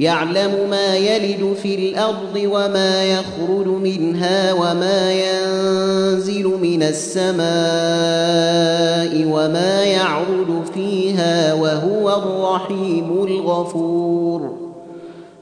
يعلم ما يلد في الأرض وما يخرج منها وما ينزل من السماء وما يعرج فيها وهو الرحيم الغفور.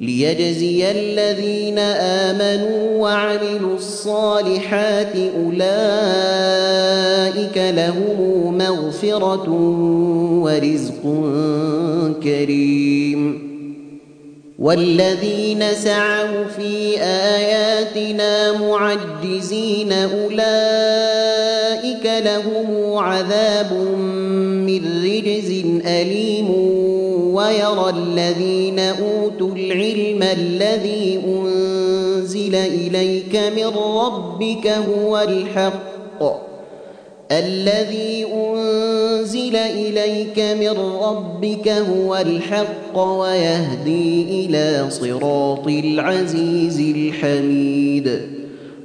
ليجزي الذين آمنوا وعملوا الصالحات أولئك لهم مغفرة ورزق كريم. والذين سعوا في آياتنا معجزين أولئك لهم عذاب من رجز أليم ويرى الذين أوتوا العلم الذي أنزل إليك من ربك هو الحق. الذي أنزل إليك من ربك هو الحق ويهدي إلى صراط العزيز الحميد.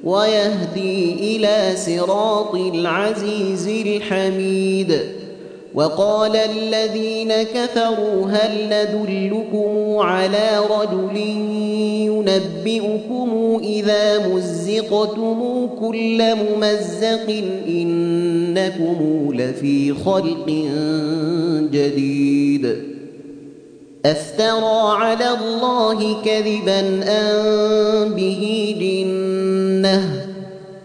ويهدي إلى صراط العزيز الحميد. وقال الذين كفروا هل ندلكم على رجل ينبئكم إذا مزقتم كل ممزق إنكم لفي خلق جديد أفترى على الله كذبا ان به جنه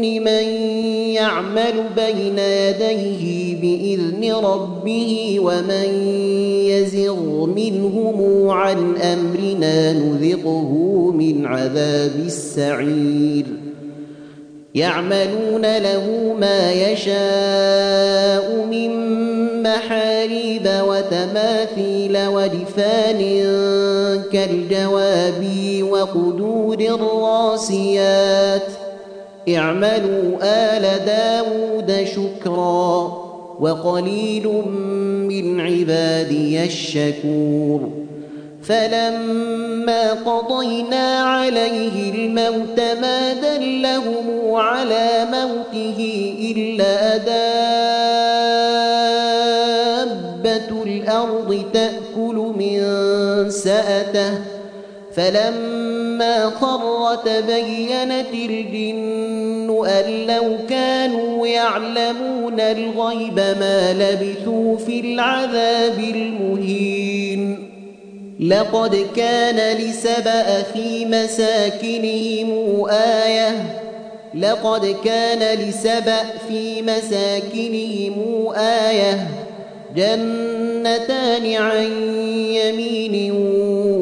من يعمل بين يديه باذن ربه ومن يزغ منهم عن امرنا نذقه من عذاب السعير يعملون له ما يشاء من محاريب وتماثيل ودفان كالجواب وقدور الراسيات اعملوا آل داود شكرا وقليل من عبادي الشكور. فلما قضينا عليه الموت ما دلهم على موته إلا دابة الأرض تأكل من سأته. فلما خر تبينت الجن أن لو كانوا يعلمون الغيب ما لبثوا في العذاب المهين لقد كان لسبأ في مساكنهم آية لقد كان لسبأ في مساكنهم آية جنتان عن يمين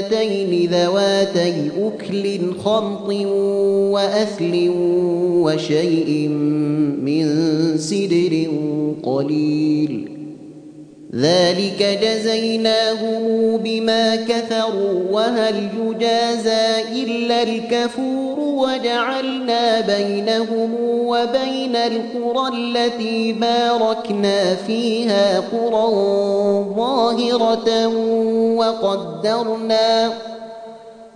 جنتين ذواتي أكل خمط وأثل وشيء من سدر قليل. ذلك جزيناهم بما كفروا وهل يجازى إلا الكفور وجعلنا بينهم وبين القرى التي باركنا فيها قرى ظاهرة وقدرنا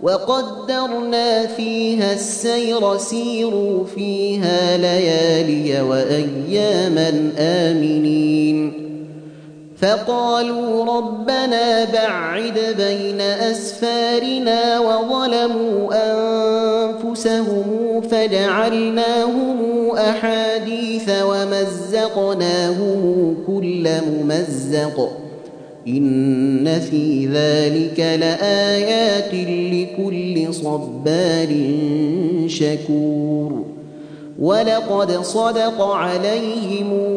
وقدرنا فيها السير سيروا فيها ليالي وأياما آمنين. فقالوا ربنا بعد بين أسفارنا وظلموا أنفسهم فجعلناهم أحاديث ومزقناهم كل ممزق. إن في ذلك لآيات لكل صبار شكور. ولقد صدق عليهم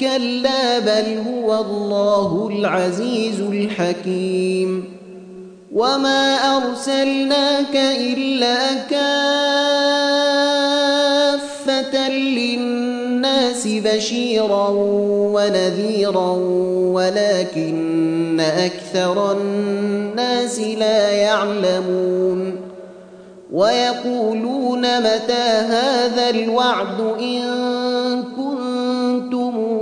كلا بل هو الله العزيز الحكيم وما أرسلناك إلا كافة للناس بشيرا ونذيرا ولكن أكثر الناس لا يعلمون ويقولون متى هذا الوعد إن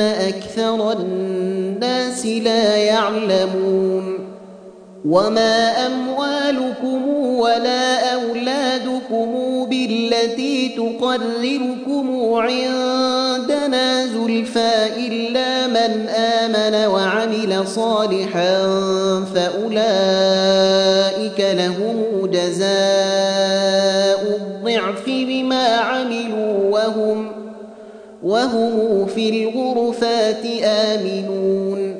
أكثر الناس لا يعلمون وما أموالكم ولا أولادكم بالتي تقرركم عندنا زلفى إلا من آمن وعمل صالحا فأولئك لهم جزاء الضعف بما عملوا وهم وهم في الغرفات آمنون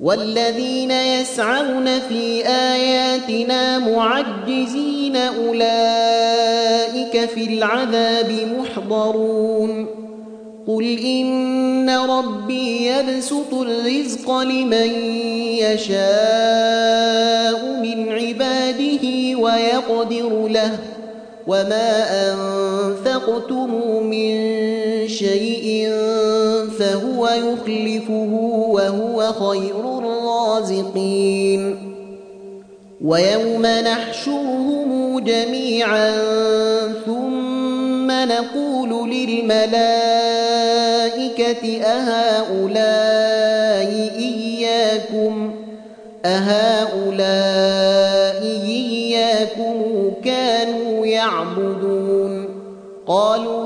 والذين يسعون في آياتنا معجزين أولئك في العذاب محضرون قل إن ربي يبسط الرزق لمن يشاء من عباده ويقدر له وما أنفقتم من شيء فهو يخلفه وهو خير الرازقين. ويوم نحشرهم جميعا ثم نقول للملائكة أهؤلاء إياكم أهؤلاء إياكم كانوا يعبدون. قالوا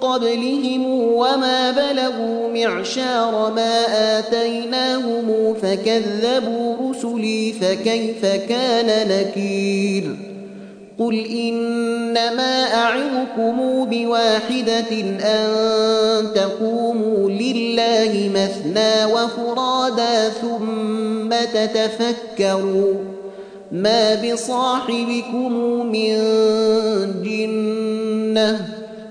قبلهم وما بلغوا معشار ما آتيناهم فكذبوا رسلي فكيف كان نكير قل إنما أعظكم بواحدة أن تقوموا لله مثنى وفرادا ثم تتفكروا ما بصاحبكم من جنة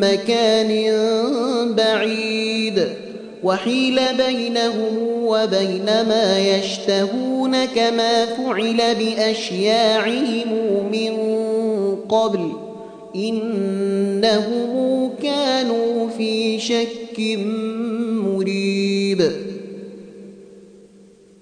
مكان بعيد وحيل بينهم وبين ما يشتهون كما فعل بأشياعهم من قبل إنهم كانوا في شك مريد